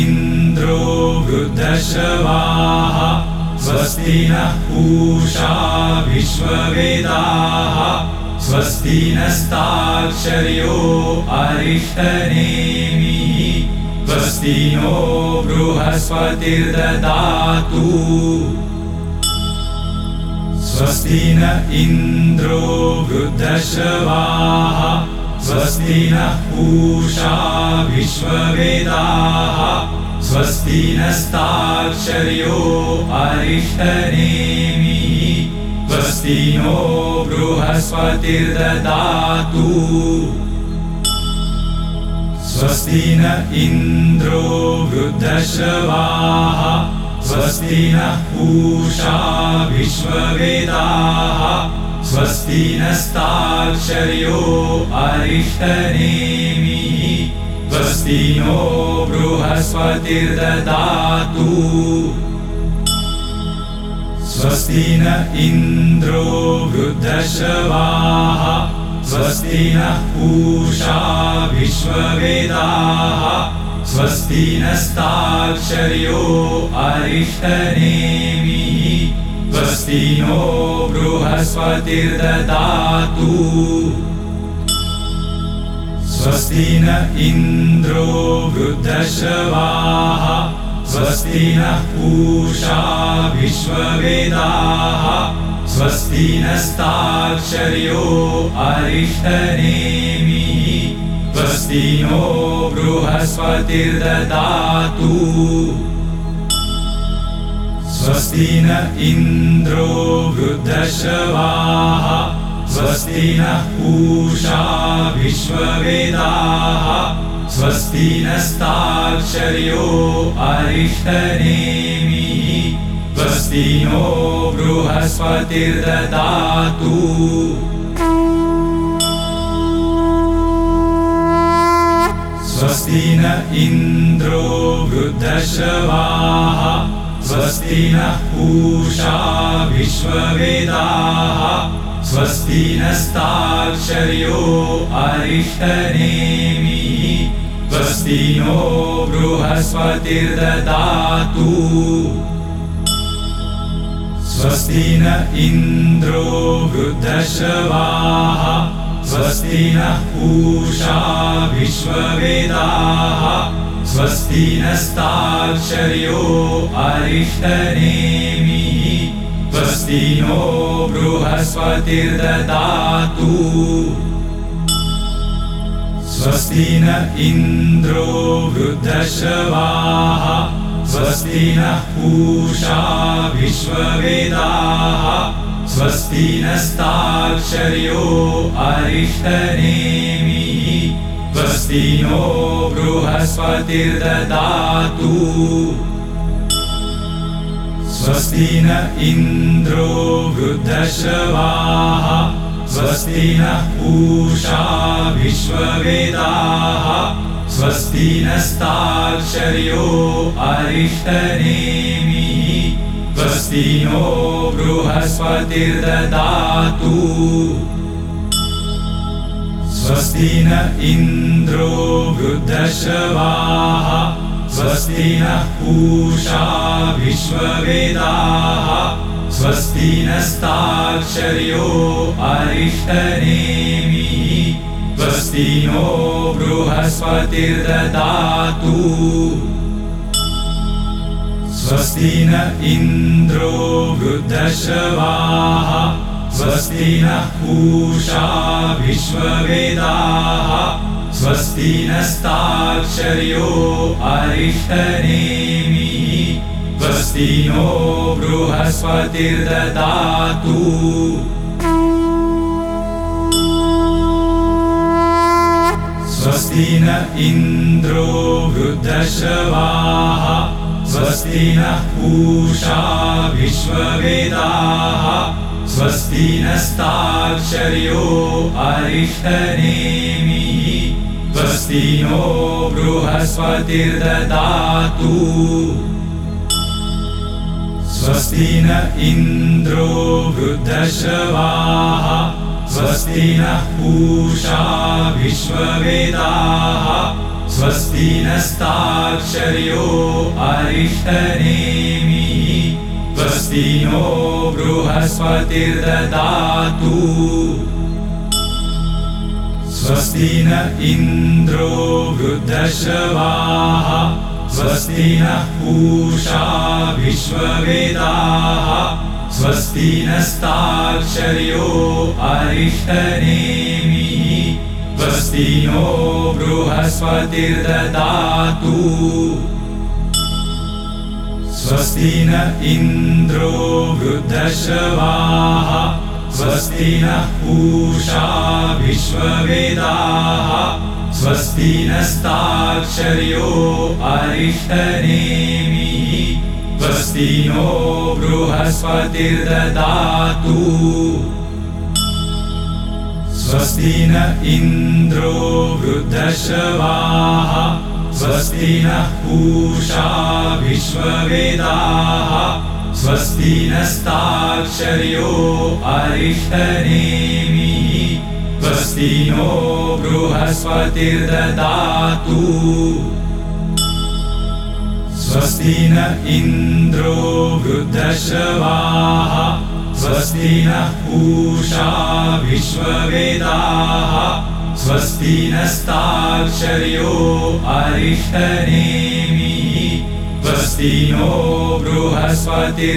इन्द्रो वृद्धश्रवाः स्वस्ति नः पूषा विश्ववेदाः स्वस्ति नस्ताक्षर्यो अरिष्टनेमिः स्वस्ति नो बृहस्पतिर्ददातु। स्वस्ति न इन्द्रो वृद्धश्रवाः स्वस्ति नः पूषा विश्ववेदाः। स्वस्ति नस्ताक्षर्यो अरिष्टनेमिः। स्वस्ति नो बृहस्पतिर्ददातु। स्वस्ति न इन्द्रो वृद्धश्रवाः। स्वस्ति नः पूषा विश्ववेदाः स्वस्ति नस्ताक्षर्यो अरिष्टनेमिः। स्वस्ति नो बृहस्पतिर्ददातु। स्वस्ति न इन्द्रो वृद्धश्रवाः स्वस्ति नः पूषा विश्ववेदाः। स्वस्ति नस्ताक्षर्यो अरिष्टनेमिः स्वस्ति नो बृहस्पतिर्ददातु। स्वस्ति न इन्द्रो वृद्धश्रवाः स्वस्ति नः पूषा विश्ववेदाः स्वस्ति नस्ताक्षर्यो अरिष्टनेमिः। स्वस्ति नो बृहस्पतिर्ददातु स्वस्ति न इन्द्रो वृद्धश्रवाः स्वस्ति नः पूषा विश्ववेदाः स्वस्ति नस्ताक्षर्यो अरिष्टनेमिः स्वस्ति नो बृहस्पतिर्ददातु। स्वस्ति न इन्द्रो वृद्धश्रवाः स्वस्ति नः पूषा विश्ववेदाः स्वस्ति नस्ताक्षर्यो अरिष्टनेमिः स्वस्ति नो बृहस्पतिर्ददातु। स्वस्ति न इन्द्रो वृद्धश्रवाः स्वस्ति नः पूषा विश्ववेदाः स्वस्ति नस्ताक्षर्यो अरिष्टनेमिः। स्वस्ति नो बृहस्पतिर्ददातु। स्वस्ति न इन्द्रो वृद्धश्रवाः। स्वस्ति नः पूषा विश्ववेदाः। स्वस्ति नस्ताक्षर्यो अरिष्टनेमिः स्वस्ति नो बृहस्पतिर्ददातु। स्वस्ति न इन्द्रो वृद्धश्रवाः स्वस्ति नः पूषा विश्ववेदाः स्वस्ति नस्ताक्षर्यो अरिष्टनेमिः। स्वस्ति नो बृहस्पतिर्ददातु स्वस्ति न इन्द्रो वृद्धश्रवाः स्वस्ति नः पूषा विश्ववेदाः स्वस्ति नस्ताक्षर्यो अरिष्टनेमिः स्वस्ति नो बृहस्पतिर्ददातु। स्वस्ति न इन्द्रो वृद्धश्रवाः स्वस्ति नः पूषा विश्ववेदाः स्वस्ति नस्ताक्षर्यो अरिष्टनेमिः स्वस्ति नो बृहस्पतिर्ददातु। स्वस्ति न इन्द्रो वृद्धश्रवाः स्वस्ति नः पूषा विश्ववेदाः स्वस्ति नस्ताक्षर्यो अरिष्टनेमिः। स्वस्ति नो बृहस्पतिर्ददातु। स्वस्ति न इन्द्रो वृद्धश्रवाः। स्वस्ति नः पूषा विश्ववेदाः। स्वस्ति नस्ताक्षर्यो अरिष्टनेमिः स्वस्ति नो बृहस्पतिर्ददातु। स्वस्ति न इन्द्रो वृद्धश्रवाः स्वस्ति नः पूषा विश्ववेदाः स्वस्ति नस्ताक्षर्यो अरिष्टनेमिः। स्वस्ति नो बृहस्पतिर्ददातु स्वस्ति न इन्द्रो वृद्धश्रवाः स्वस्ति नः पूषा विश्ववेदाः स्वस्ति नस्ताक्षर्यो अरिष्टनेमिः स्वस्ति नो बृहस्पतिर्ददातु। स्वस्ति न इन्द्रो वृद्धश्रवाः स्वस्ति नः पूषा विश्ववेदाः। स्वस्ति नस्ताक्षर्यो अरिष्टनेमिः। स्वस्ति नो बृहस्पतिर्ददातु। स्वस्ति न इन्द्रो वृद्धश्रवाः। स्वस्ति नः पूषा विश्ववेदाः स्वस्ति नस्ताक्षर्यो अरिष्टनेमिः। स्वस्ति नो बृहस्पतिर्ददातु।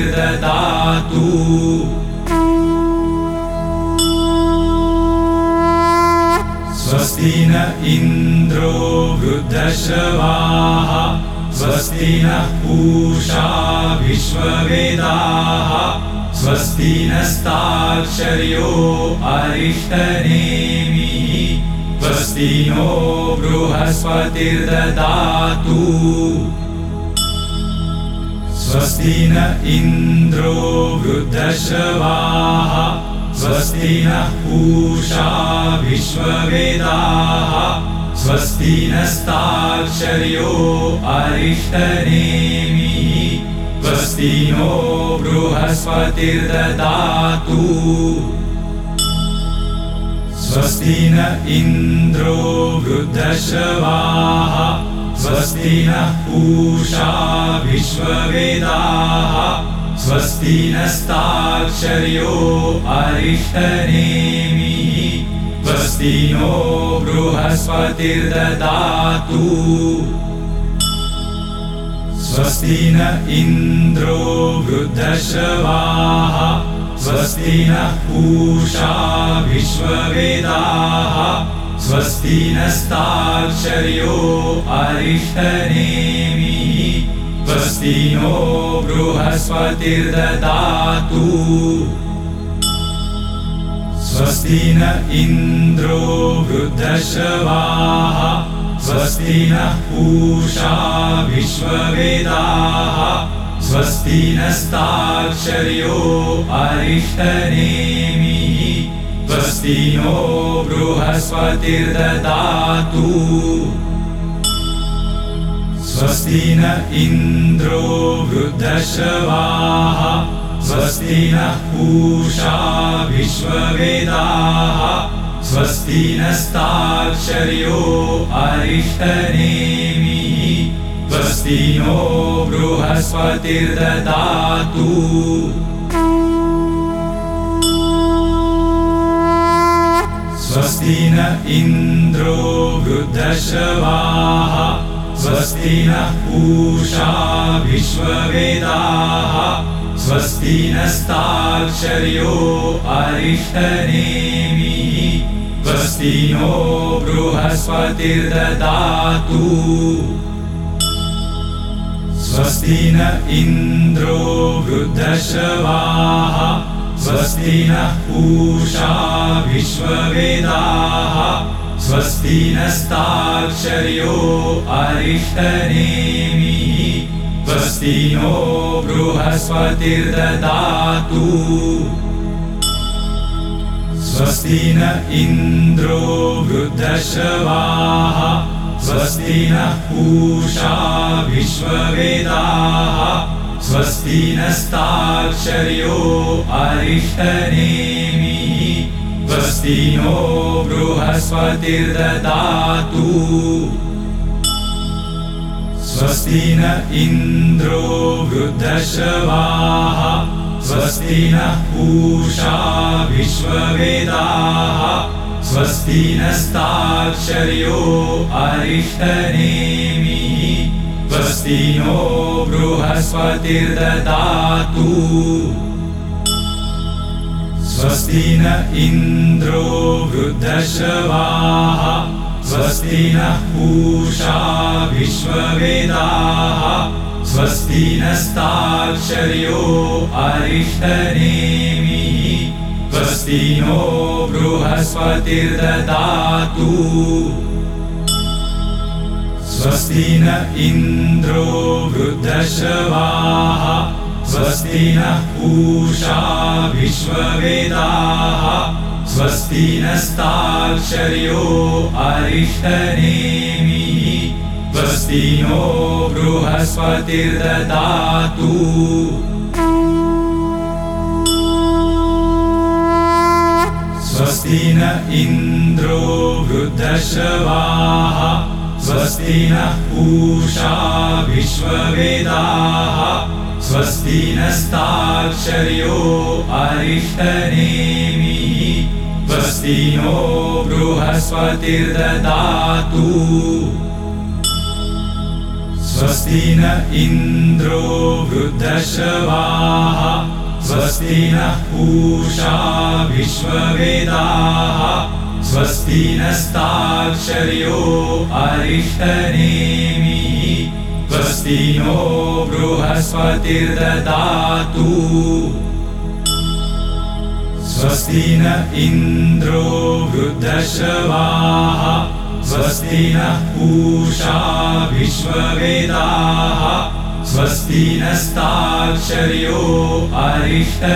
स्वस्ति न इन्द्रो वृद्धश्रवाः। स्वस्ति नः पूषा विश्ववेदाः स्वस्ति नस्ताक्षर्यो अरिष्टनेमिः। स्वस्ति नो बृहस्पतिर्ददातु। स्वस्ति न इन्द्रो वृद्धश्रवाः। स्वस्ति नः पूषा विश्ववेदाः। स्वस्ति नस्ताक्षर्यो अरिष्टनेमिः स्वस्ति नो बृहस्पतिर्ददातु। स्वस्ति न इन्द्रो वृद्धश्रवाः स्वस्ति नः पूषा विश्ववेदाः स्वस्ति नस्ताक्षर्यो अरिष्टनेमिः स्वस्ति नो बृहस्पतिर्ददातु स्वस्ति न इन्द्रो वृद्धश्रवाः स्वस्ति नः पूषा विश्ववेदाः स्वस्ति नस्ताक्षर्यो अरिष्टनेमिः स्वस्ति नो बृहस्पतिर्ददातु। स्वस्ति न इन्द्रो वृद्धश्रवाः स्वस्ति नः पूषा विश्ववेदाः। स्वस्ति नस्ताक्षर्यो अरिष्टनेमिः। स्वस्ति नो बृहस्पतिर्ददातु। स्वस्ति न इन्द्रो वृद्धश्रवाः। स्वस्ति नः पूषा विश्ववेदाः स्वस्ति नस्ताक्षर्यो अरिष्टनेमिः। स्वस्ति नो बृहस्पतिर्ददातु। स्वस्ति न इन्द्रो वृद्धश्रवाः स्वस्ति नः पूषा विश्ववेदाः स्वस्ति नस्ताक्षर्यो अरिष्टनेमिः। स्वस्ति नो बृहस्पतिर्ददातु। स्वस्ति न इन्द्रो वृद्धश्रवाः। स्वस्ति नः पूषा विश्ववेदाः। स्वस्ति नस्ताक्षर्यो अरिष्टनेमिः स्वस्ति नो बृहस्पतिर्ददातु। स्वस्ति न इन्द्रो वृद्धश्रवाः स्वस्ति नः पूषा विश्ववेदाः स्वस्ति नस्ताक्षर्यो अरिष्टनेमिः। स्वस्ति नो बृहस्पतिर्ददातु स्वस्ति न इन्द्रो वृद्धश्रवाः स्वस्ति नः पूषा विश्ववेदाः स्वस्ति नस्ताक्षर्यो अरिष्टनेमिः स्वस्ति नो बृहस्पतिर्ददातु। स्वस्ति न इन्द्रो वृद्धश्रवाः स्वस्ति नः पूषा विश्ववेदाः। स्वस्ति नस्ताक्षर्यो अरिष्टनेमिः। स्वस्ति नो बृहस्पतिर्ददातु। स्वस्ति न इन्द्रो वृद्धश्रवाः स्वस्ति नः पूषा विश्ववेदाः स्वस्ति अरिष्टनेमिः। स्वस्ति नो बृहस्पतिर्ददातु। स्वस्ति न इन्द्रो वृद्धश्रवाः। स्वस्ति नः पूषा विश्ववेदाः स्वस्ति नस्ताक्षर्यो अरिष्टनेमिः। स्वस्ति नो बृहस्पतिर्ददातु। स्वस्ति न इन्द्रो वृद्धश्रवाः। स्वस्ति नः पूषा विश्ववेदाः। स्वस्ति नस्ताक्षर्यो अरिष्टनेमिः स्वस्ति नो बृहस्पतिर्ददातु। स्वस्ति न इन्द्रो वृद्धश्रवाः स्वस्ति नः पूषा विश्ववेदाः स्वस्ति नस्ताक्षर्यो अरिष्टनेमिः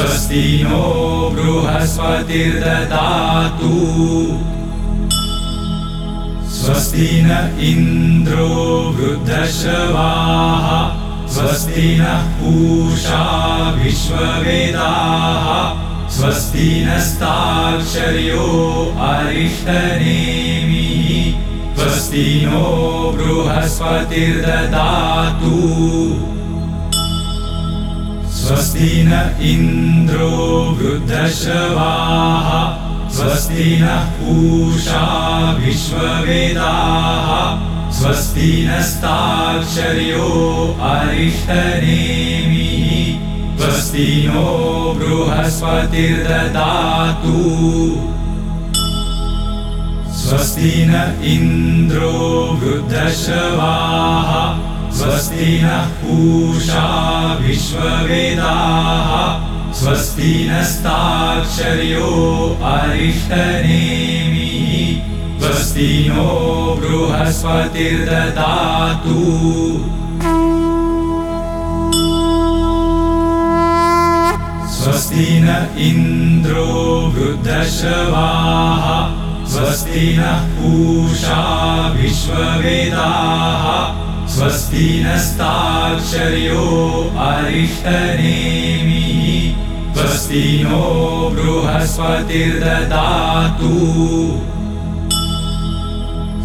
स्वस्ति नो बृहस्पतिर्ददातु स्वस्ति न इन्द्रो वृद्धश्रवाः स्वस्ति नः पूषा विश्ववेदाः स्वस्ति नस्ताक्षर्यो अरिष्टनेमिः स्वस्ति नो बृहस्पतिर्ददातु। स्वस्ति न इन्द्रो वृद्धश्रवाः स्वस्ति नः पूषा विश्ववेदाः स्वस्ति नस्ताक्षर्यो अरिष्टनेमिः स्वस्ति नो बृहस्पतिर्ददातु। स्वस्ति न इन्द्रो वृद्धश्रवाः स्वस्ति नः पूषा विश्ववेदाः स्वस्ति नस्ताक्षर्यो अरिष्टनेमिः। स्वस्ति नो बृहस्पतिर्ददातु। स्वस्ति न इन्द्रो वृद्धश्रवाः स्वस्ति नः पूषा विश्ववेदाः स्वस्ति नस्ताक्षर्यो अरिष्टनेमिः। स्वस्ति नो बृहस्पतिर्ददातु।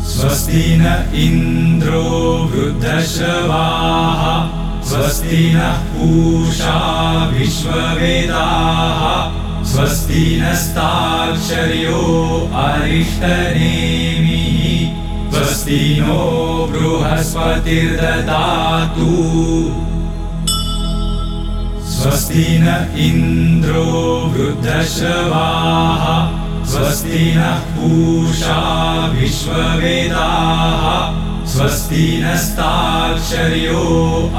स्वस्ति न इन्द्रो वृद्धश्रवाः। स्वस्ति नः पूषा विश्ववेदाः। स्वस्ति नस्ताक्षर्यो अरिष्टनेमिः स्वस्ति नो बृहस्पतिर्ददातु। स्वस्ति न इन्द्रो वृद्धश्रवाः स्वस्ति नः पूषा विश्ववेदाः स्वस्ति नस्ताक्षर्यो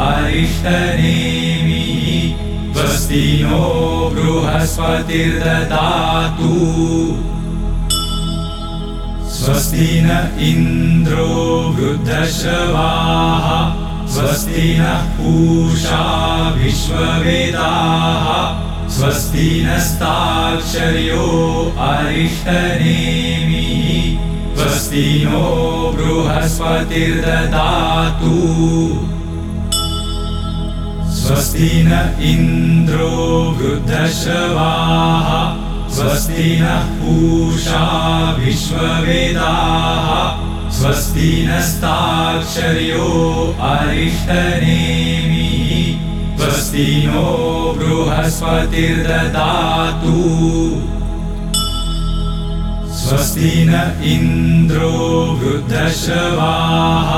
अरिष्टनेमिः स्वस्ति नो बृहस्पतिर्ददातु स्वस्ति न इन्द्रो वृद्धश्रवाः स्वस्ति नः पूषा विश्ववेदाः स्वस्ति नस्ताक्षर्यो अरिष्टनेमिः स्वस्ति नो बृहस्पतिर्ददातु। स्वस्ति न इन्द्रो वृद्धश्रवाः स्वस्ति नः पूषा विश्ववेदाः स्वस्ति नस्ताक्षर्यो अरिष्टनेमिः स्वस्ति नो बृहस्पतिर्ददातु। स्वस्ति न इन्द्रो वृद्धश्रवाः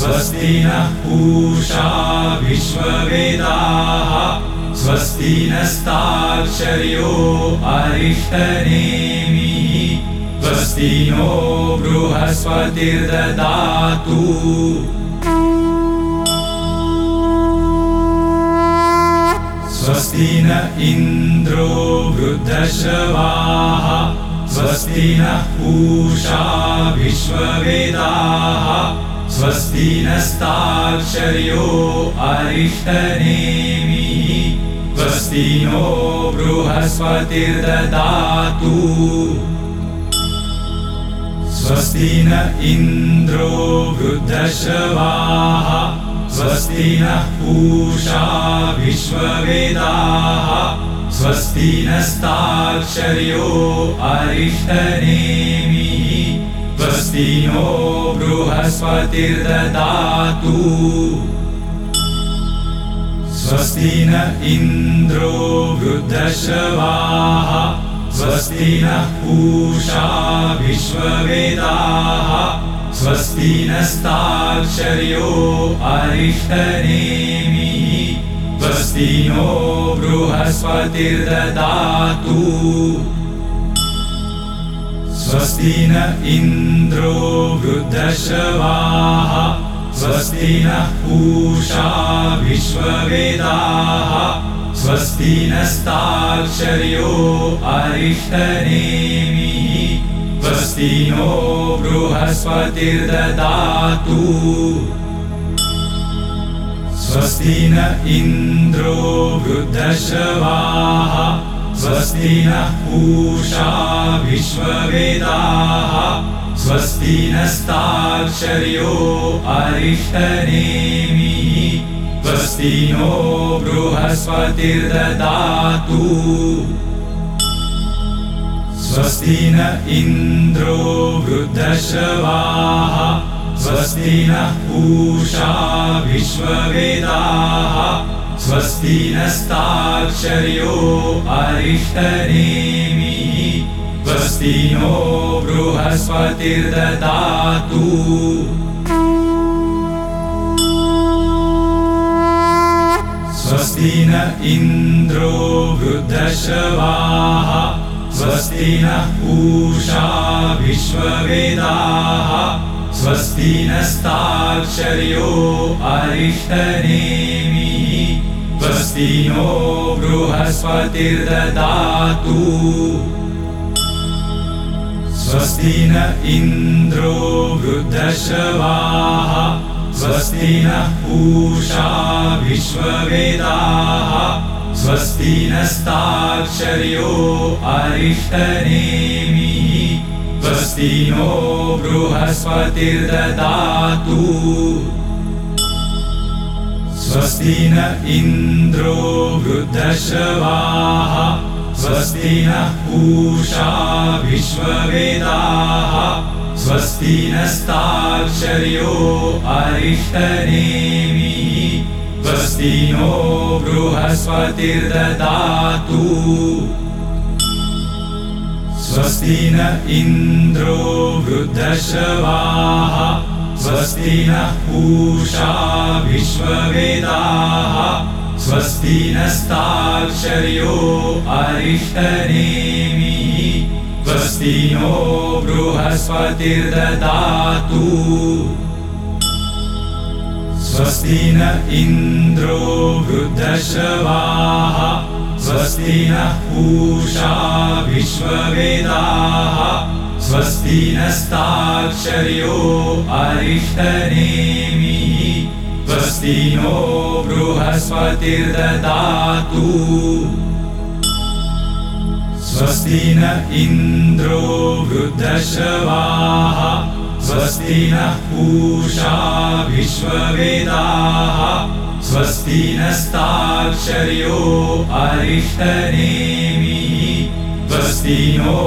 स्वस्ति नः पूषा विश्ववेदाः स्वस्ति नस्ताक्षर्यो अरिष्टनेमिः। स्वस्ति नो बृहस्पतिर्ददातु। स्वस्ति न इन्द्रो वृद्धश्रवाः। स्वस्ति नः पूषा विश्ववेदाः। स्वस्ति नस्ताक्षर्यो अरिष्टनेमिः स्वस्ति नो बृहस्पतिर्ददातु। स्वस्ति न इन्द्रो वृद्धश्रवाः स्वस्ति नः पूषा विश्ववेदाः स्वस्ति नस्ताक्षर्यो अरिष्टनेमिः स्वस्ति नो बृहस्पतिर्ददातु स्वस्ति न इन्द्रो वृद्धश्रवाः स्वस्ति नः पूषा विश्ववेदाः स्वस्ति नस्ताक्षर्यो अरिष्टनेमिः स्वस्ति नो बृहस्पतिर्ददातु। स्वस्ति न इन्द्रो वृद्धश्रवाः स्वस्ति नः पूषा विश्ववेदाः। स्वस्ति नस्ताक्षर्यो अरिष्टनेमिः। स्वस्ति नो बृहस्पतिर्ददातु। स्वस्ति न इन्द्रो वृद्धश्रवाः स्वस्ति नः पूषा विश्ववेदाः स्वस्ति नस्ताक्षर्यो अरिष्टनेमिः। स्वस्ति नो बृहस्पतिर्ददातु। स्वस्ति न इन्द्रो वृद्धश्रवाः। स्वस्ति नः पूषा विश्ववेदाः। स्वस्ति नस्ताक्षर्यो अरिष्टनेमिः स्वस्ति नो बृहस्पतिर्ददातु। स्वस्ति न इन्द्रो वृद्धश्रवाः स्वस्ति नः पूषा विश्ववेदाः स्वस्ति नस्ताक्षर्यो अरिष्टनेमिः स्वस्ति नो बृहस्पतिर्ददातु स्वस्ति न इन्द्रो वृद्धश्रवाः स्वस्ति नः पूषा विश्ववेदाः स्वस्ति नस्ताक्षर्यो अरिष्टनेमिः स्वस्ति नो बृहस्पतिर्ददातु। स्वस्ति न इन्द्रो वृद्धश्रवाः स्वस्ति नः पूषा विश्ववेदाः। स्वस्ति नस्ताक्षर्यो अरिष्टनेमिः। स्वस्ति नो बृहस्पतिर्ददातु। स्वस्ति न इन्द्रो वृद्धश्रवाः स्वस्ति नः पूषा विश्ववेदाः स्वस्ति नस्ताक्षर्यो अरिष्टनेमिः स्वस्ति नो बृहस्पतिर्ददातु। स्वस्ति न इन्द्रो वृद्धश्रवाः स्वस्ति नः पूषा विश्ववेदाः। स्वस्ति नस्ताक्षर्यो अरिष्टनेमिः स्वस्ति नो बृहस्पतिर्ददातु। स्वस्ति न इन्द्रो वृद्धश्रवाः स्वस्ति नः पूषा विश्ववेदाः स्वस्ति नस्ताक्षर्यो अरिष्टनेमिः। स्वस्ति नो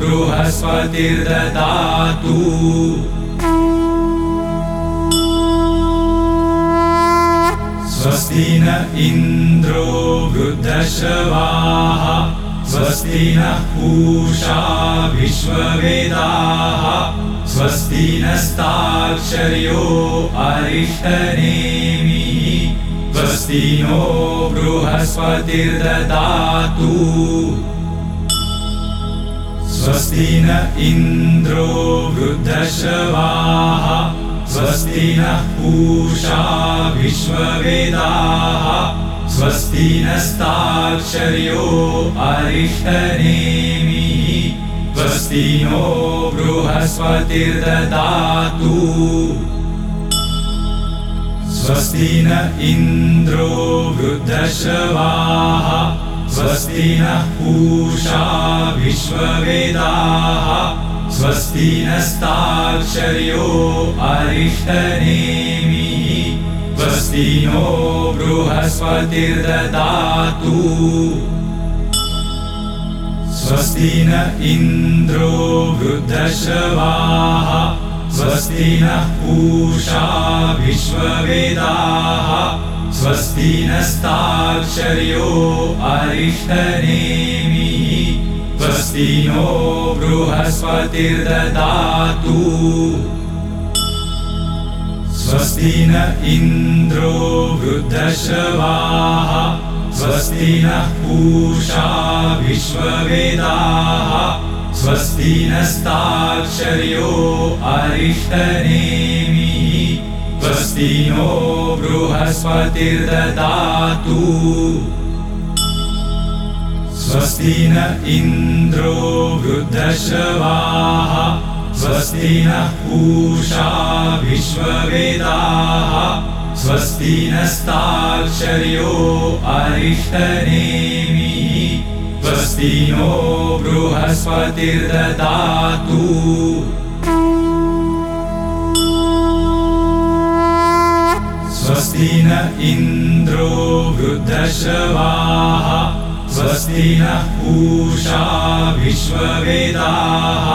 बृहस्पतिर्ददातु स्वस्ति न इन्द्रो वृद्धश्रवाः स्वस्ति नः पूषा विश्ववेदाः स्वस्ति नस्ताक्षर्यो अरिष्टनेमिः स्वस्ति नो बृहस्पतिर्ददातु। स्वस्ति न इन्द्रो वृद्धश्रवाः स्वस्ति नः पूषा विश्ववेदाः। स्वस्ति नस्ताक्षर्यो अरिष्टनेमिः। स्वस्ति नो बृहस्पतिर्ददातु। स्वस्ति न इन्द्रो वृद्धश्रवाः। स्वस्ति नः पूषा विश्ववेदाः स्वस्ति नस्ताक्षर्यो अरिष्टनेमिः। स्वस्ति नो बृहस्पतिर्ददातु। स्वस्ति न इन्द्रो वृद्धश्रवाः। स्वस्ति नः पूषा विश्ववेदाः। स्वस्ति नस्ताक्षर्यो अरिष्टनेमिः स्वस्ति नो बृहस्पतिर्ददातु। स्वस्ति न इन्द्रो वृद्धश्रवाः स्वस्ति नः पूषा विश्ववेदाः स्वस्ति नस्ताक्षर्यो अरिष्टनेमिः। स्वस्ति नो बृहस्पतिर्ददातु स्वस्ति न इन्द्रो वृद्धश्रवाः स्वस्ति नः पूषा विश्ववेदाः स्वस्ति नस्ताक्षर्यो अरिष्टनेमिः स्वस्ति नो बृहस्पतिर्ददातु। स्वस्ति न इन्द्रो वृद्धश्रवाः स्वस्ति नः पूषा विश्ववेदाः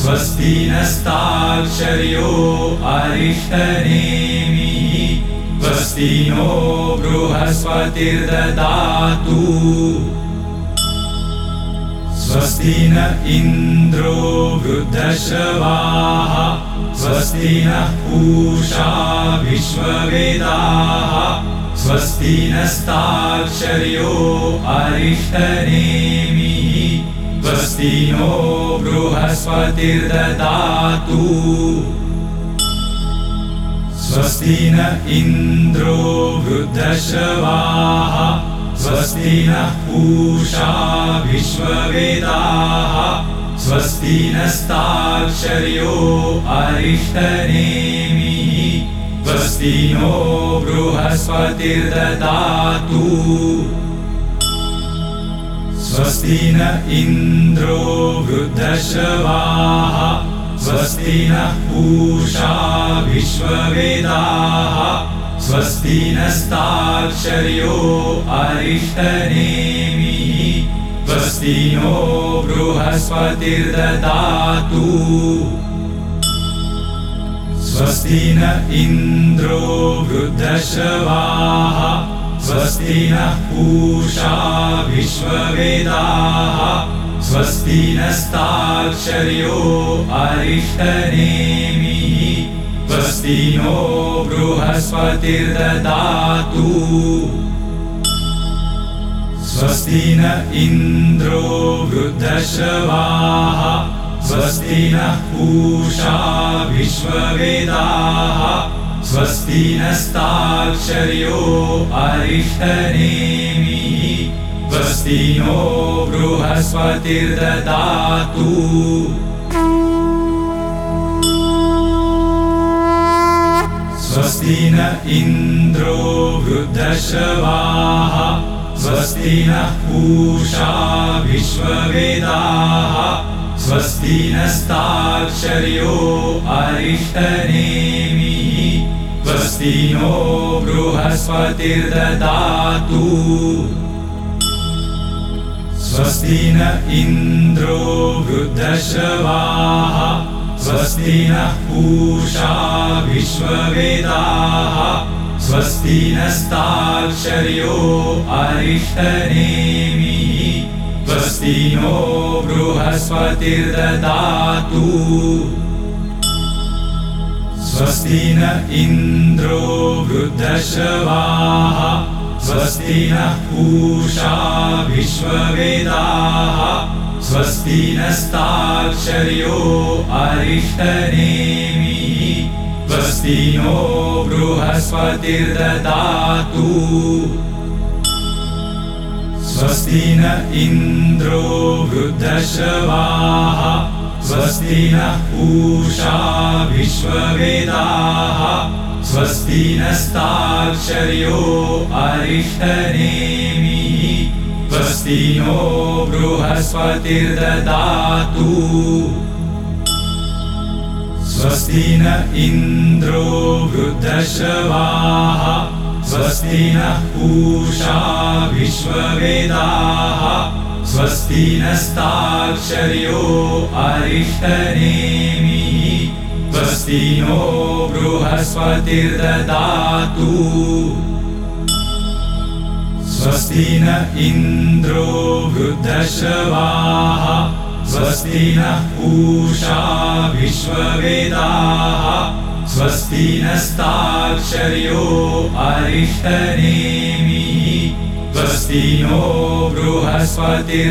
स्वस्ति नस्ताक्षर्यो अरिष्टनेमिः स्वस्ति नो बृहस्पतिर्ददातु। स्वस्ति न इन्द्रो वृद्धश्रवाः स्वस्ति नः पूषा विश्ववेदाः स्वस्ति नस्ताक्षर्यो अरिष्टनेमिः। स्वस्ति नो बृहस्पतिर्ददातु। स्वस्ति न इन्द्रो वृद्धश्रवाः। स्वस्ति नः पूषा विश्ववेदाः। स्वस्ति नस्ताक्षर्यो अरिष्टनेमिः स्वस्ति नो बृहस्पतिर्ददातु। स्वस्ति न इन्द्रो वृद्धश्रवाः स्वस्ति नः पूषा विश्ववेदाः स्वस्ति नस्ताक्षर्यो अरिष्टनेमिः स्वस्ति नो बृहस्पतिर्ददातु स्वस्ति न इन्द्रो वृद्धश्रवाः स्वस्ति नः पूषा विश्ववेदाः स्वस्ति नस्ताक्षर्यो अरिष्टनेमिः स्वस्ति नो बृहस्पतिर्ददातु। स्वस्ति न इन्द्रो वृद्धश्रवाः स्वस्ति नः पूषा विश्ववेदाः स्वस्ति नस्ताक्षर्यो अरिष्टनेमिः स्वस्ति नो बृहस्पतिर्ददातु। स्वस्ति न इन्द्रो वृद्धश्रवाः स्वस्ति नः पूषा विश्ववेदाः स्वस्ति नस्ताक्षर्यो अरिष्टनेमिः। स्वस्ति नो बृहस्पतिर्ददातु। स्वस्ति न इन्द्रो वृद्धश्रवाः। स्वस्ति नः पूषा विश्ववेदाः। स्वस्ति नस्ताक्षर्यो अरिष्टनेमिः स्वस्ति नो बृहस्पतिर्ददातु। स्वस्ति न इन्द्रो वृद्धश्रवाः स्वस्ति नः पूषा विश्ववेदाः स्वस्ति नस्ताक्षर्यो अरिष्टनेमिः। स्वस्ति नो बृहस्पतिर्ददातु स्वस्ति न इन्द्रो वृद्धश्रवाः स्वस्ति नः पूषा विश्ववेदाः स्वस्ति नस्ताक्षर्यो अरिष्टनेमिः स्वस्ति नो बृहस्पतिर्ददातु। स्वस्ति न इन्द्रो वृद्धश्रवाः स्वस्ति नः पूषा विश्ववेदाः। स्वस्ति नस्ताक्षर्यो अरिष्टनेमिः। स्वस्ति नो बृहस्पतिर्ददातु। स्वस्ति न इन्द्रो वृद्धश्रवाः। स्वस्ति नः पूषा विश्ववेदाः स्वस्ति नस्ताक्षर्यो अरिष्टनेमिः। स्वस्ति नो बृहस्पतिर्ददातु।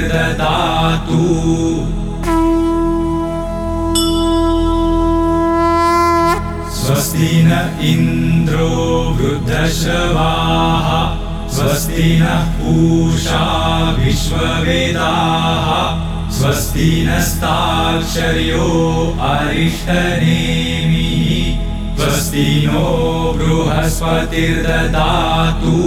स्वस्ति न इन्द्रो वृद्धश्रवाः स्वस्ति नः पूषा विश्ववेदाः स्वस्ति नस्ताक्षर्यो अरिष्टनेमिः। स्वस्ति नो बृहस्पतिर्ददातु।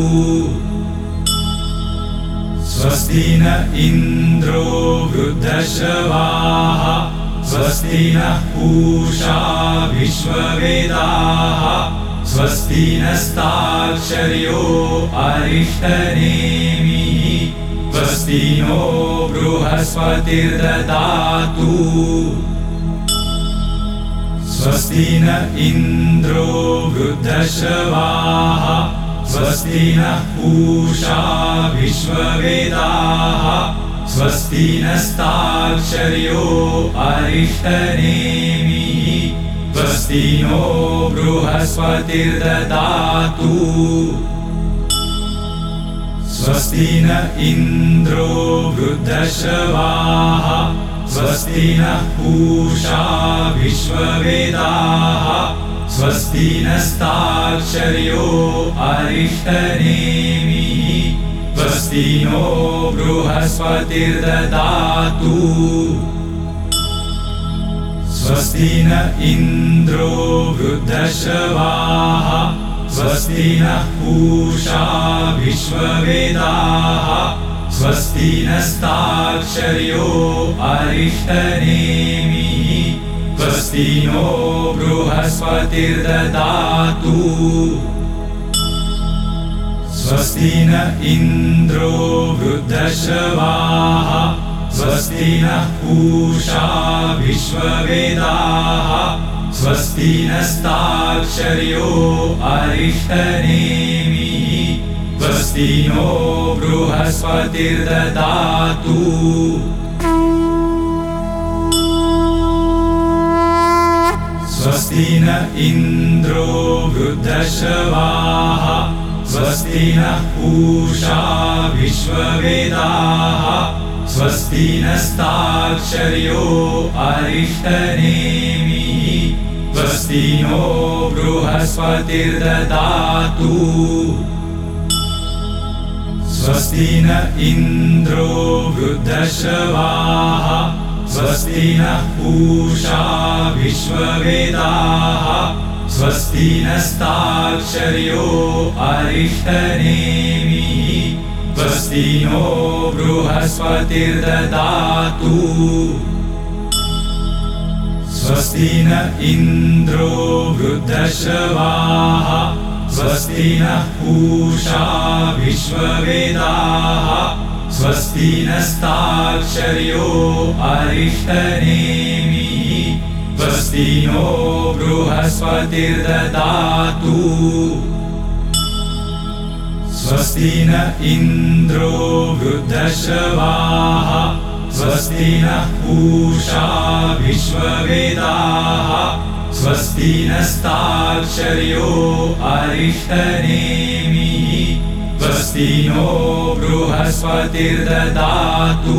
स्वस्ति न इन्द्रो वृद्धश्रवाः। स्वस्ति नः पूषा विश्ववेदाः। स्वस्ति नस्ताक्षर्यो अरिष्टनेमिः स्वस्ति नो बृहस्पतिर्ददातु। स्वस्ति न इन्द्रो वृद्धश्रवाः स्वस्ति नः पूषा विश्ववेदाः स्वस्ति नस्ताक्षर्यो अरिष्टनेमिः स्वस्ति नो बृहस्पतिर्ददातु स्वस्ति न इन्द्रो वृद्धश्रवाः स्वस्ति नः पूषा विश्ववेदाः स्वस्ति नस्ताक्षर्यो अरिष्टनेमिः स्वस्ति नो बृहस्पतिर्ददातु। स्वस्ति न इन्द्रो वृद्धश्रवाः स्वस्ति नः पूषा विश्ववेदाः। स्वस्ति नस्ताक्षर्यो अरिष्टनेमिः। स्वस्ति नो बृहस्पतिर्ददातु। स्वस्ति न इन्द्रो वृद्धश्रवाः। स्वस्ति नः पूषा विश्ववेदाः स्वस्ति नस्ताक्षर्यो अरिष्टनेमिः। स्वस्ति नो बृहस्पतिर्ददातु। स्वस्ति न इन्द्रो वृद्धश्रवाः स्वस्ति नः पूषा विश्ववेदाः। स्वस्ति नस्ताक्षर्यो अरिष्टनेमिः स्वस्ति नो बृहस्पतिर्ददातु। स्वस्ति न इन्द्रो वृद्धश्रवाः स्वस्ति नः पूषा विश्ववेदाः स्वस्ति नस्ताक्षर्यो अरिष्टनेमिः। स्वस्ति नो बृहस्पतिर्ददातु स्वस्ति न इन्द्रो वृद्धश्रवाः स्वस्ति नः पूषा विश्ववेदाः स्वस्ति नस्ताक्षर्यो अरिष्टनेमिः स्वस्ति नो बृहस्पतिर्ददातु। स्वस्ति न इन्द्रो वृद्धश्रवाः स्वस्ति नः पूषा विश्ववेदाः। स्वस्ति नस्ताक्षर्यो अरिष्टनेमिः। स्वस्ति नो बृहस्पतिर्ददातु।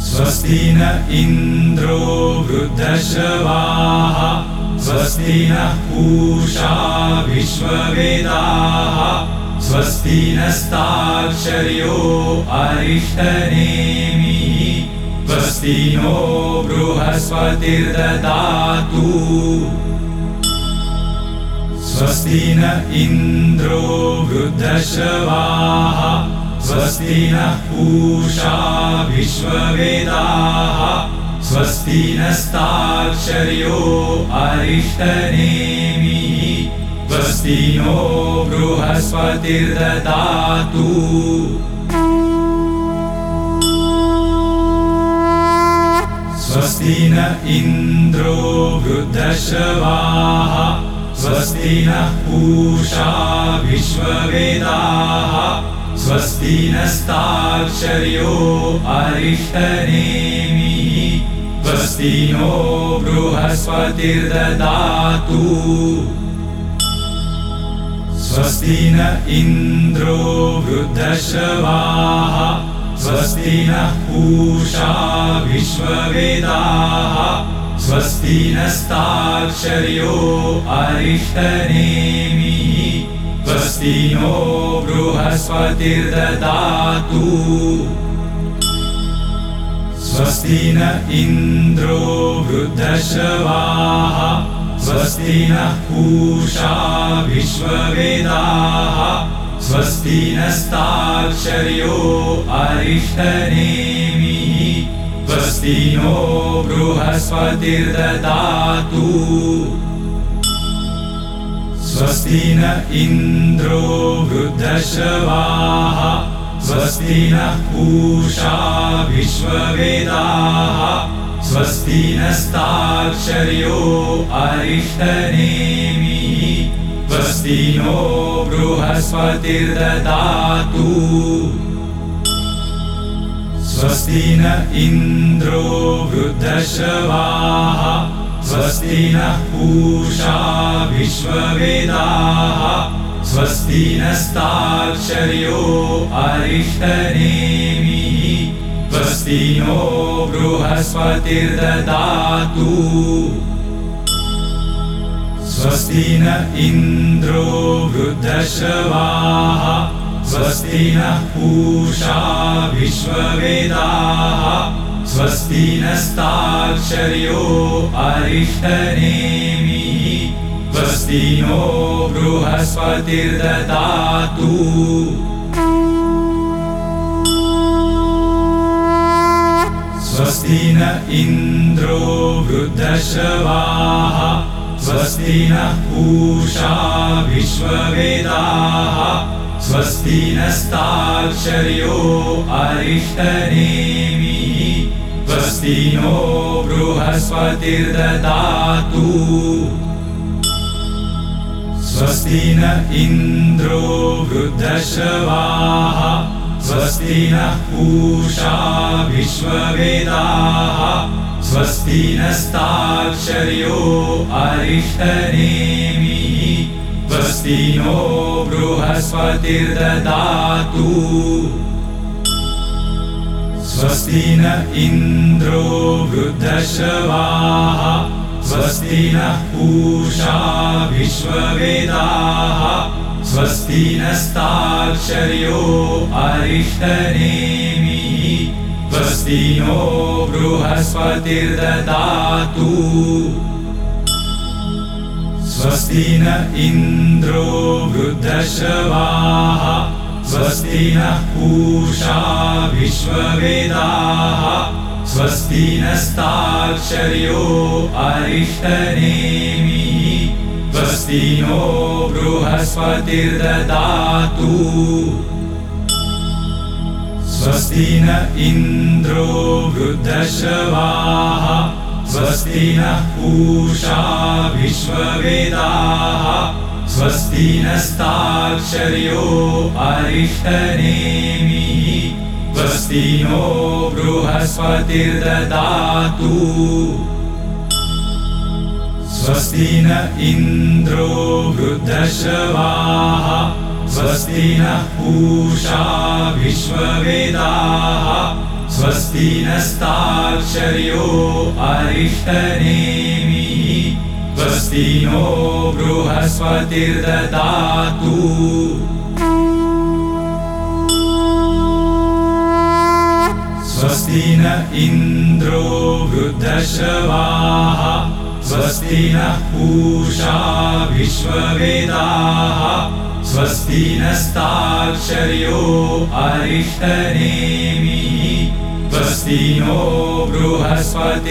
स्वस्ति न इन्द्रो वृद्धश्रवाः। स्वस्ति नः पूषा विश्ववेदाः स्वस्ति नस्ताक्षर्यो अरिष्टनेमिः। स्वस्ति नो बृहस्पतिर्ददातु। स्वस्ति न इन्द्रो वृद्धश्रवाः। स्वस्ति नः पूषा विश्ववेदाः। स्वस्ति नस्ताक्षर्यो अरिष्टनेमिः स्वस्ति नो बृहस्पतिर्ददातु। स्वस्ति न इन्द्रो वृद्धश्रवाः स्वस्ति नः पूषा विश्ववेदाः स्वस्ति नस्ताक्षर्यो अरिष्टनेमिः। स्वस्ति नो बृहस्पतिर्ददातु स्वस्ति न इन्द्रो वृद्धश्रवाः स्वस्ति नः पूषा विश्ववेदाः स्वस्ति नस्ताक्षर्यो अरिष्टनेमिः स्वस्ति नो बृहस्पतिर्ददातु। स्वस्ति न इन्द्रो वृद्धश्रवाः स्वस्ति नः पूषा विश्ववेदाः स्वस्ति नस्ताक्षर्यो अरिष्टनेमिः स्वस्ति नो बृहस्पतिर्ददातु। स्वस्ति न इन्द्रो वृद्धश्रवाः स्वस्ति नः पूषा विश्ववेदाः स्वस्ति नस्ताक्षर्यो अरिष्टनेमिः। स्वस्ति नो बृहस्पतिर्ददातु। स्वस्ति न इन्द्रो वृद्धश्रवाः। स्वस्ति नः पूषा विश्ववेदाः। स्वस्ति नस्ताक्षर्यो अरिष्टनेमिः स्वस्ति नो बृहस्पतिर्ददातु। स्वस्ति न इन्द्रो वृद्धश्रवाः स्वस्ति नः पूषा विश्ववेदाः स्वस्ति नस्ताक्षर्यो अरिष्टनेमिः। स्वस्ति नो बृहस्पतिर्ददातु स्वस्ति न इन्द्रो वृद्धश्रवाः स्वस्ति नः पूषा विश्ववेदाः स्वस्ति नस्ताक्षर्यो अरिष्टनेमिः स्वस्ति नो बृहस्पतिर्ददातु। स्वस्ति न इन्द्रो वृद्धश्रवाः स्वस्ति नः पूषा विश्ववेदाः स्वस्ति नस्ताक्षर्यो अरिष्टनेमिः स्वस्ति नो बृहस्पतिर्ददातु। स्वस्ति न इन्द्रो वृद्धश्रवाः स्वस्ति नः पूषा विश्ववेदाः स्वस्ति नस्ताक्षर्यो अरिष्टनेमिः। स्वस्ति नो बृहस्पतिर्ददातु। स्वस्ति न इन्द्रो वृद्धश्रवाः। स्वस्ति नः पूषा विश्ववेदाः। स्वस्ति नस्ताक्षर्यो अरिष्टनेमिः स्वस्ति नो बृहस्पतिर्ददातु। स्वस्ति न इन्द्रो वृद्धश्रवाः स्वस्ति नः पूषा विश्ववेदाः स्वस्ति नस्ताक्षर्यो अरिष्टनेमिः स्वस्ति नो बृहस्पतिर्ददातु स्वस्ति न इन्द्रो वृद्धश्रवाः स्वस्ति नः पूषा विश्ववेदाः स्वस्ति नस्ताक्षर्यो अरिष्टनेमिः स्वस्ति नो बृहस्पतिर्ददातु। स्वस्ति न इन्द्रो वृद्धश्रवाः स्वस्ति नः पूषा विश्ववेदाः स्वस्ति नस्ताक्षर्यो अरिष्टनेमिः स्वस्ति नो बृहस्पतिर्ददातु।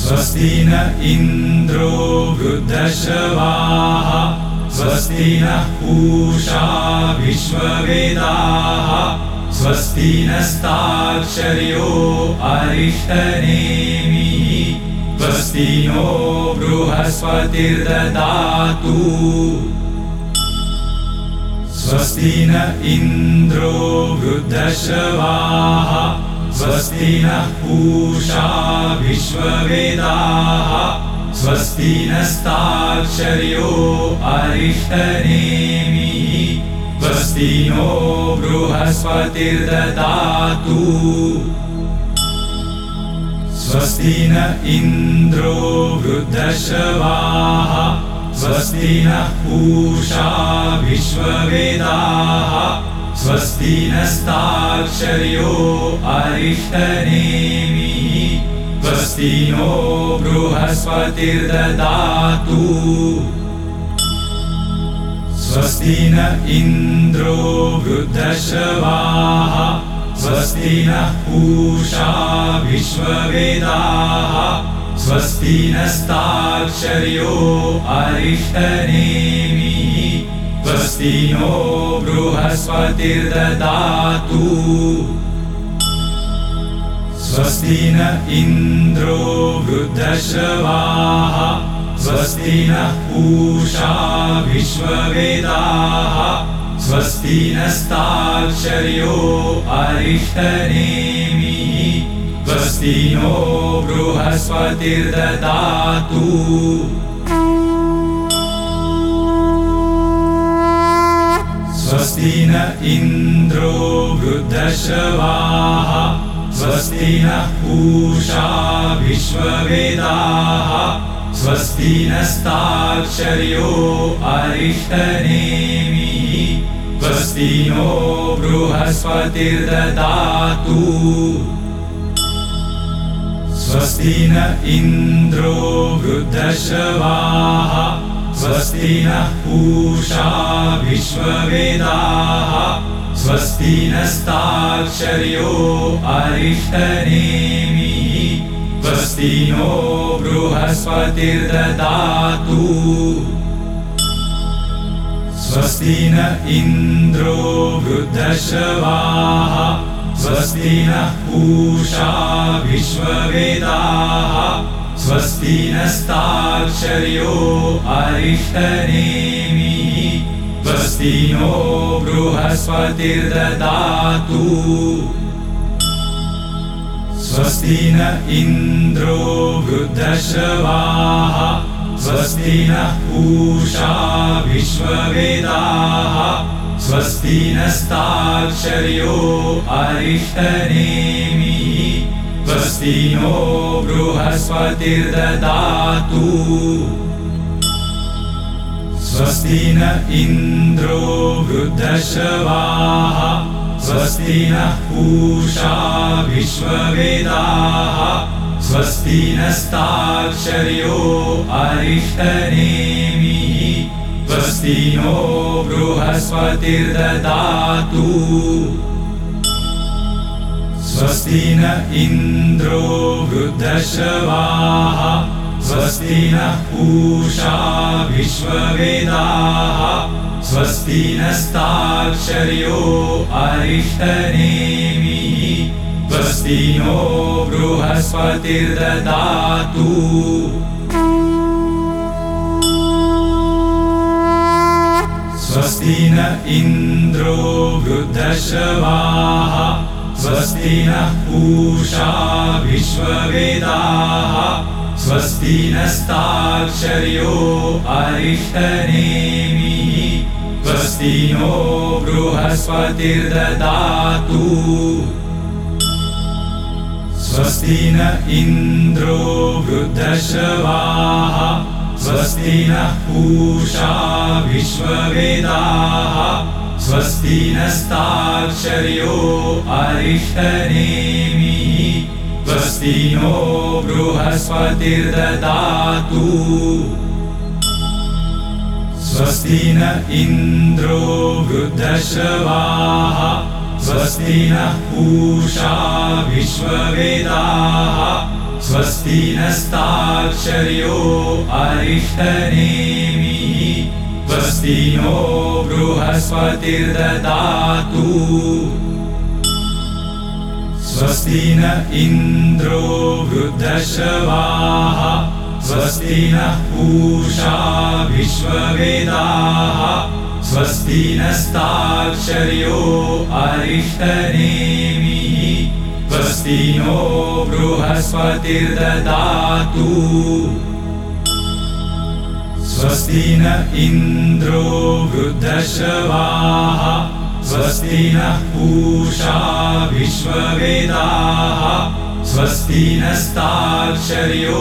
स्वस्ति न इन्द्रो वृद्धश्रवाः नः पूषा विश्ववेदाः स्वस्ति नस्ताक्षर्यो अरिष्टनेमिः। स्वस्ति नो बृहस्पतिर्ददातु। स्वस्ति न इन्द्रो वृद्धश्रवाः। स्वस्ति नः पूषा विश्ववेदाः। स्वस्ति नस्ताक्षर्यो अरिष्टनेमिः स्वस्ति नो बृहस्पतिर्ददातु। स्वस्ति न इन्द्रो वृद्धश्रवाः स्वस्ति नः पूषा विश्ववेदाः स्वस्ति नस्ताक्षर्यो अरिष्टनेमिः स्वस्ति नो बृहस्पतिर्ददातु स्वस्ति न इन्द्रो वृद्धश्रवाः स्वस्ति नः पूषा विश्ववेदाः स्वस्ति नस्ताक्षर्यो अरिष्टनेमिः स्वस्ति नो बृहस्पतिर्ददातु। स्वस्ति न इन्द्रो वृद्धश्रवाः स्वस्ति नः पूषा विश्ववेदाः स्वस्ति नस्ताक्षर्यो अरिष्टनेमिः स्वस्ति नो बृहस्पतिर्ददातु। स्वस्ति न इन्द्रो वृद्धश्रवाः स्वस्ति नः पूषा विश्ववेदाः स्वस्ति नस्ताक्षर्यो अरिष्टनेमिः। स्वस्ति नो बृहस्पतिर्ददातु। स्वस्ति न इन्द्रो वृद्धश्रवाः। स्वस्ति नः पूषा विश्ववेदाः। स्वस्ति नस्ताक्षर्यो अरिष्टनेमिः स्वस्ति नो बृहस्पतिर्ददातु। स्वस्ति न इन्द्रो वृद्धश्रवाः स्वस्ति नः पूषा विश्ववेदाः स्वस्ति नस्ताक्षर्यो अरिष्टनेमिः। स्वस्ति नो बृहस्पतिर्ददातु स्वस्ति न इन्द्रो वृद्धश्रवाः स्वस्ति नः पूषा विश्ववेदाः स्वस्ति नस्ताक्षर्यो अरिष्टनेमिः स्वस्ति नो बृहस्पतिर्ददातु। स्वस्ति न इन्द्रो वृद्धश्रवाः स्वस्ति नः पूषा विश्ववेदाः। स्वस्ति नस्ताक्षर्यो अरिष्टनेमिः। स्वस्ति नो बृहस्पतिर्ददातु। स्वस्ति न इन्द्रो वृद्धश्रवाः स्वस्ति नः पूषा विश्ववेदाः। स्वस्ति नस्ताक्षर्यो अरिष्टनेमिः। स्वस्ति नो बृहस्पतिर्ददातु। स्वस्ति न इन्द्रो वृद्धश्रवाः स्वस्ति नः पूषा विश्ववेदाः। स्वस्ति नस्ताक्षर्यो अरिष्टनेमिः स्वस्ति नो बृहस्पतिर्ददातु। स्वस्ति न इन्द्रो वृद्धश्रवाः स्वस्ति नः पूषा विश्ववेदाः स्वस्ति नस्ताक्षर्यो अरिष्टनेमिः स्वस्ति नो बृहस्पतिर्ददातु। स्वस्ति न इन्द्रो वृद्धश्रवाः स्वस्ति नः पूषा विश्ववेदाः स्वस्ति नस्ताक्षर्यो अरिष्टनेमिः स्वस्ति नो बृहस्पतिर्ददातु स्वस्ति न इन्द्रो वृद्धश्रवाः स्वस्ति नः पूषा विश्ववेदाः स्वस्ति नस्ताक्षर्यो अरिष्टनेमिः स्वस्ति नो बृहस्पतिर्ददातु। स्वस्ति न इन्द्रो वृद्धश्रवाः स्वस्ति नः पूषा विश्ववेदाः। स्वस्ति नस्ताक्षर्यो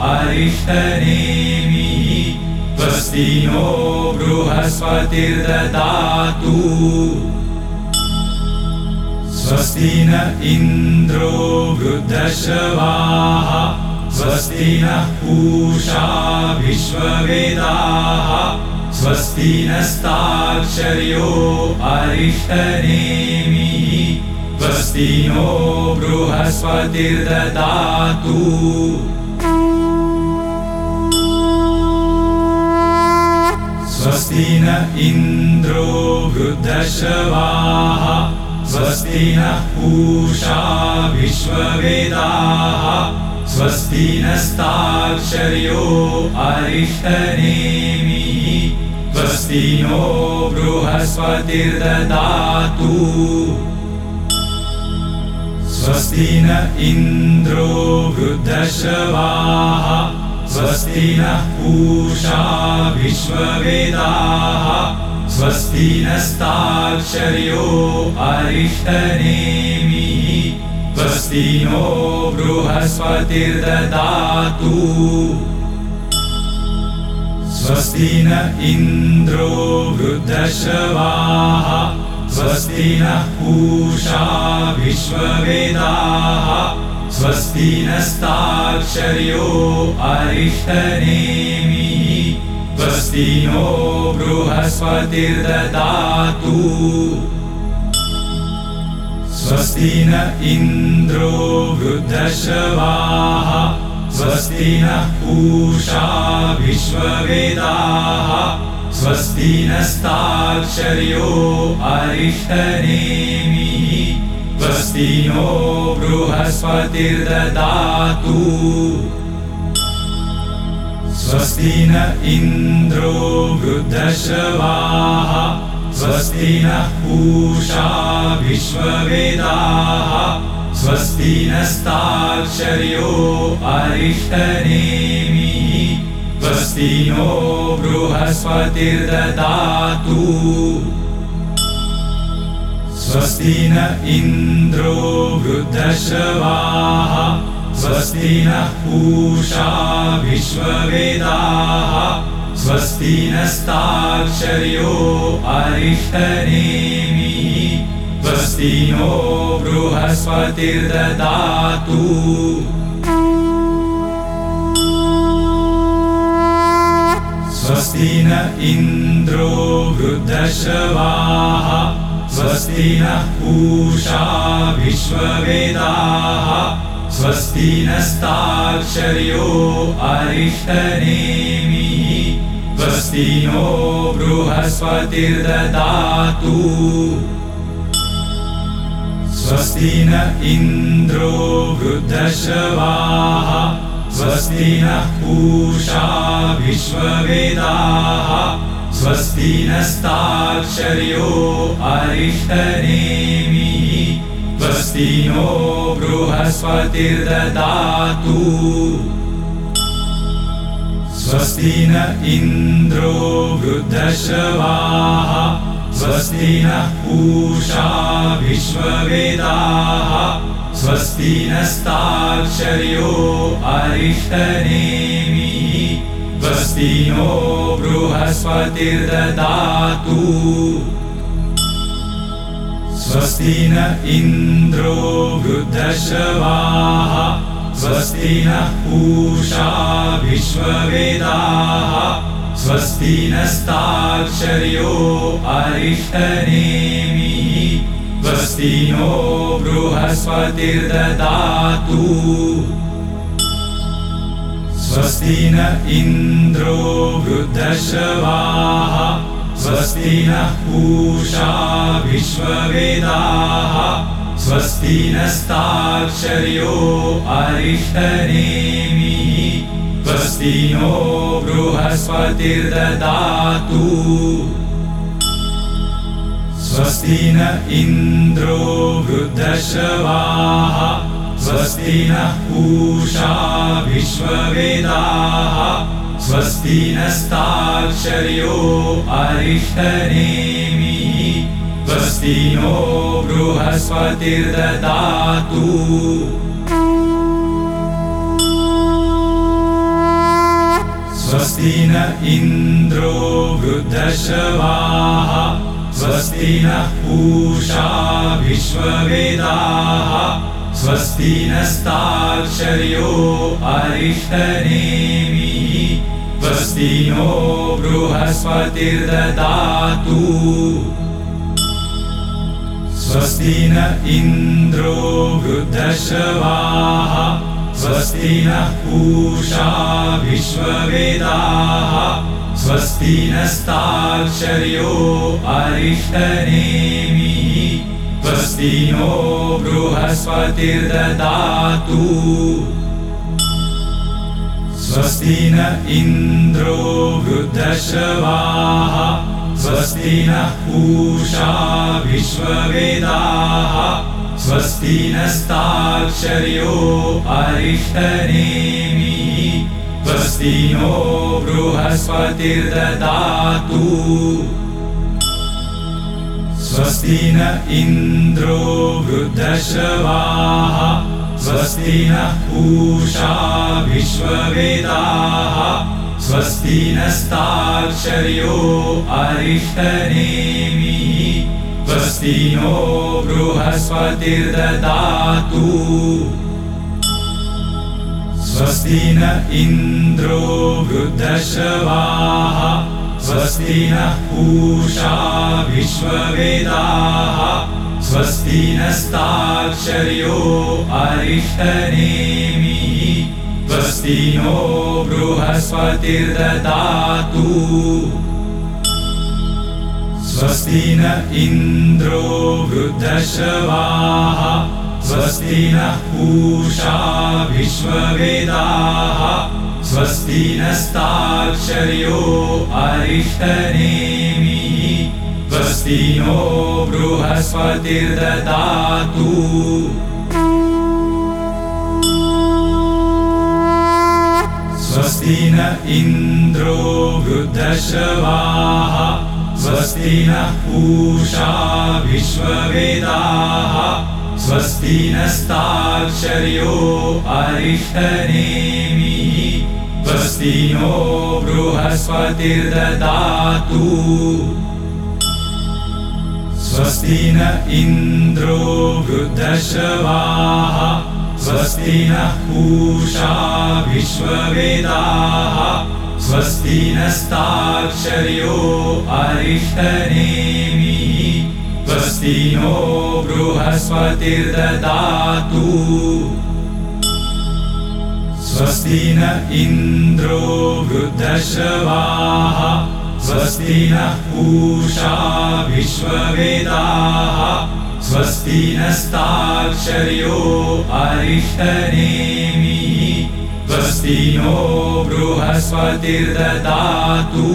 अरिष्टनेमिः। स्वस्ति नो बृहस्पतिर्ददातु। स्वस्ति न इन्द्रो वृद्धश्रवाः। स्वस्ति नः पूषा विश्ववेदाः स्वस्ति नस्ताक्षर्यो अरिष्टनेमिः। स्वस्ति नो बृहस्पतिर्ददातु। स्वस्ति न इन्द्रो वृद्धश्रवाः। स्वस्ति नः पूषा विश्ववेदाः स्वस्ति नस्ताक्षर्यो अरिष्टनेमिः। स्वस्ति नो बृहस्पतिर्ददातु। स्वस्ति न इन्द्रो वृद्धश्रवाः स्वस्ति नः पूषा विश्ववेदाः। स्वस्ति नस्ताक्षर्यो अरिष्टनेमिः स्वस्ति नो बृहस्पतिर्ददातु। स्वस्ति न इन्द्रो वृद्धश्रवाः स्वस्ति नः पूषा विश्ववेदाः स्वस्ति नस्ताक्षर्यो अरिष्टनेमिः। स्वस्ति नो बृहस्पतिर्ददातु स्वस्ति न इन्द्रो वृद्धश्रवाः स्वस्ति नः पूषा विश्ववेदाः स्वस्ति नस्ताक्षर्यो अरिष्टनेमिः स्वस्ति नो बृहस्पतिर्ददातु। स्वस्ति न इन्द्रो वृद्धश्रवाः स्वस्ति नः पूषा विश्ववेदाः स्वस्ति नस्ताक्षर्यो अरिष्टनेमिः स्वस्ति नो बृहस्पतिर्ददातु। स्वस्ति न इन्द्रो वृद्धश्रवाः स्वस्ति नः पूषा विश्ववेदाः स्वस्ति नस्ताक्षर्यो अरिष्टनेमिः। स्वस्ति नो बृहस्पतिर्ददातु। स्वस्ति न इन्द्रो वृद्धश्रवाः स्वस्ति नः पूषा विश्ववेदाः। स्वस्ति नस्ताक्षर्यो अरिष्टनेमिः स्वस्ति नो बृहस्पतिर्ददातु। स्वस्ति न इन्द्रो वृद्धश्रवाः स्वस्ति नः पूषा विश्ववेदाः स्वस्ति नस्ताक्षर्यो अरिष्टनेमिः। स्वस्ति नो बृहस्पतिर्ददातु स्वस्ति न इन्द्रो वृद्धश्रवाः स्वस्ति नः पूषा विश्ववेदाः स्वस्ति नस्ताक्षर्यो अरिष्टनेमिः स्वस्ति नो बृहस्पतिर्ददातु। स्वस्ति न इन्द्रो वृद्धश्रवाः स्वस्ति नः पूषा विश्ववेदाः स्वस्ति नस्ताक्षर्यो अरिष्टनेमिः स्वस्ति नो बृहस्पतिर्ददातु। स्वस्ति न इन्द्रो वृद्धश्रवाः स्वस्ति नः पूषा विश्ववेदाः स्वस्ति नस्ताक्षर्यो अरिष्टनेमिः स्वस्ति नो बृहस्पतिर्ददातु। स्वस्ति न इन्द्रो वृद्धश्रवाः। स्वस्ति नः पूषा विश्ववेदाः। स्वस्ति नस्ताक्षर्यो अरिष्टनेमिः स्वस्ति नो बृहस्पतिर्ददातु। स्वस्ति न इन्द्रो वृद्धश्रवाः स्वस्ति नः पूषा विश्ववेदाः स्वस्ति नस्ताक्षर्यो अरिष्टनेमिः स्वस्ति नो बृहस्पतिर्ददातु स्वस्ति न इन्द्रो वृद्धश्रवाः स्वस्ति नः पूषा विश्ववेदाः स्वस्ति नस्ताक्षर्यो अरिष्टनेमिः स्वस्ति नो बृहस्पतिर्ददातु। स्वस्ति न इन्द्रो वृद्धश्रवाः स्वस्ति नः पूषा विश्ववेदाः। स्वस्ति नस्ताक्षर्यो अरिष्टनेमिः। स्वस्ति नो बृहस्पतिर्ददातु। स्वस्ति न इन्द्रो वृद्धश्रवाः। स्वस्ति नः पूषा विश्ववेदाः स्वस्ति नस्ताक्षर्यो अरिष्टनेमिः। स्वस्ति नो बृहस्पतिर्ददातु। स्वस्ति न इन्द्रो वृद्धश्रवाः। स्वस्ति नः पूषा विश्ववेदाः। स्वस्ति नस्ताक्षर्यो अरिष्टनेमिः स्वस्ति नो बृहस्पतिर्ददातु। स्वस्ति न इन्द्रो वृद्धश्रवाः स्वस्ति नः पूषा विश्ववेदाः स्वस्ति नस्ताक्षर्यो अरिष्टनेमिः। स्वस्ति नो बृहस्पतिर्ददातु स्वस्ति न इन्द्रो वृद्धश्रवाः स्वस्ति नः पूषा विश्ववेदाः स्वस्ति नस्ताक्षर्यो अरिष्टनेमिः स्वस्ति नो बृहस्पतिर्ददातु। स्वस्ति न इन्द्रो वृद्धश्रवाः स्वस्ति नः पूषा विश्ववेदाः स्वस्ति नस्ताक्षर्यो अरिष्टनेमिः स्वस्ति नो बृहस्पतिर्ददातु। स्वस्ति न इन्द्रो वृद्धश्रवाः स्वस्ति नः पूषा विश्ववेदाः स्वस्ति नस्ताक्षर्यो अरिष्टनेमिः। स्वस्ति नो बृहस्पतिर्ददातु।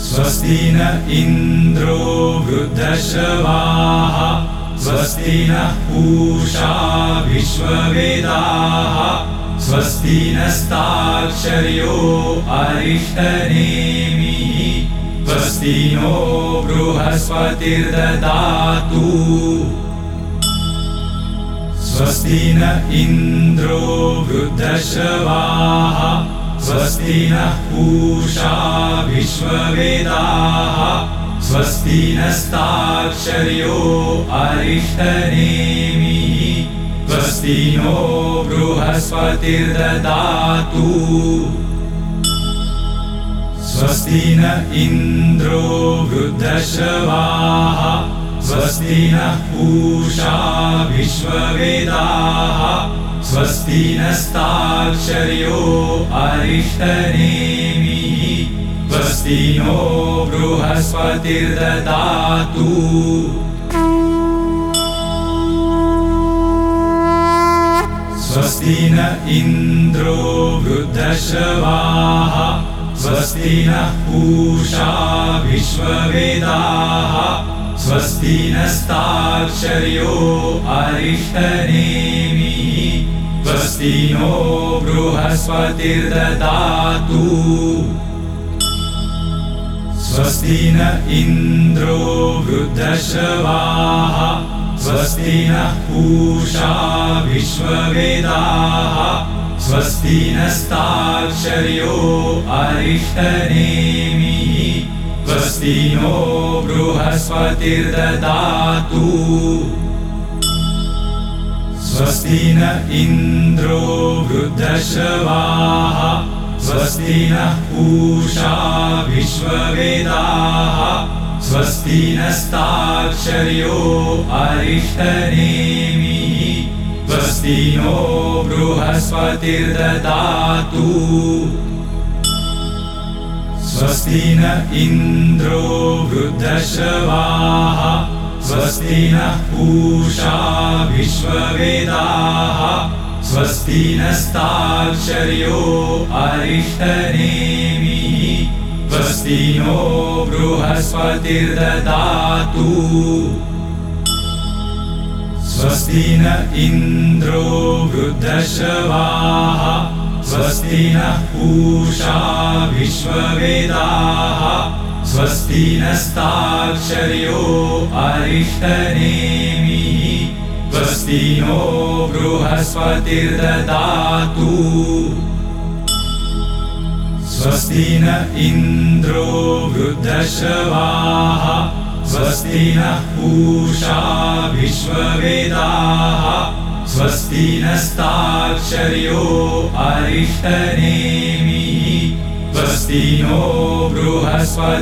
स्वस्ति न इन्द्रो वृद्धश्रवाः। स्वस्ति नः पूषा विश्ववेदाः। स्वस्ति नस्ताक्षर्यो अरिष्टनेमिः स्वस्ति नो बृहस्पतिर्ददातु। स्वस्ति न इन्द्रो वृद्धश्रवाः स्वस्ति नः पूषा विश्ववेदाः स्वस्ति नस्ताक्षर्यो अरिष्टनेमिः। स्वस्ति नो बृहस्पतिर्ददातु स्वस्ति न इन्द्रो वृद्धश्रवाः स्वस्ति नः पूषा विश्ववेदाः स्वस्ति नस्ताक्षर्यो अरिष्टनेमिः स्वस्ति नो बृहस्पतिर्ददातु। स्वस्ति न इन्द्रो वृद्धश्रवाः स्वस्ति नः पूषा विश्ववेदाः। स्वस्ति नस्ताक्षर्यो अरिष्टनेमिः। स्वस्ति नो बृहस्पतिर्ददातु। स्वस्ति न इन्द्रो वृद्धश्रवाः स्वस्ति नः पूषा विश्ववेदाः स्वस्ति नस्ताक्षर्यो अरिष्टनेमिः। स्वस्ति नो बृहस्पतिर्ददातु। स्वस्ति न इन्द्रो वृद्धश्रवाः। स्वस्ति नः पूषा विश्ववेदाः। स्वस्ति नस्ताक्षर्यो अरिष्टनेमिः स्वस्ति नो बृहस्पतिर्ददातु। स्वस्ति न इन्द्रो वृद्धश्रवाः स्वस्ति नः पूषा विश्ववेदाः स्वस्ति नस्ताक्षर्यो अरिष्टनेमिः। स्वस्ति नो बृहस्पतिर्ददातु स्वस्ति न इन्द्रो वृद्धश्रवाः स्वस्ति नः पूषा विश्ववेदाः स्वस्ति नस्ताक्षर्यो अरिष्टनेमिः स्वस्ति नो बृहस्पतिर्ददातु। स्वस्ति न इन्द्रो वृद्धश्रवाः स्वस्ति नः पूषा विश्ववेदाः। स्वस्ति नस्ताक्षर्यो अरिष्टनेमिः। स्वस्ति नो बृहस्पतिर्ददातु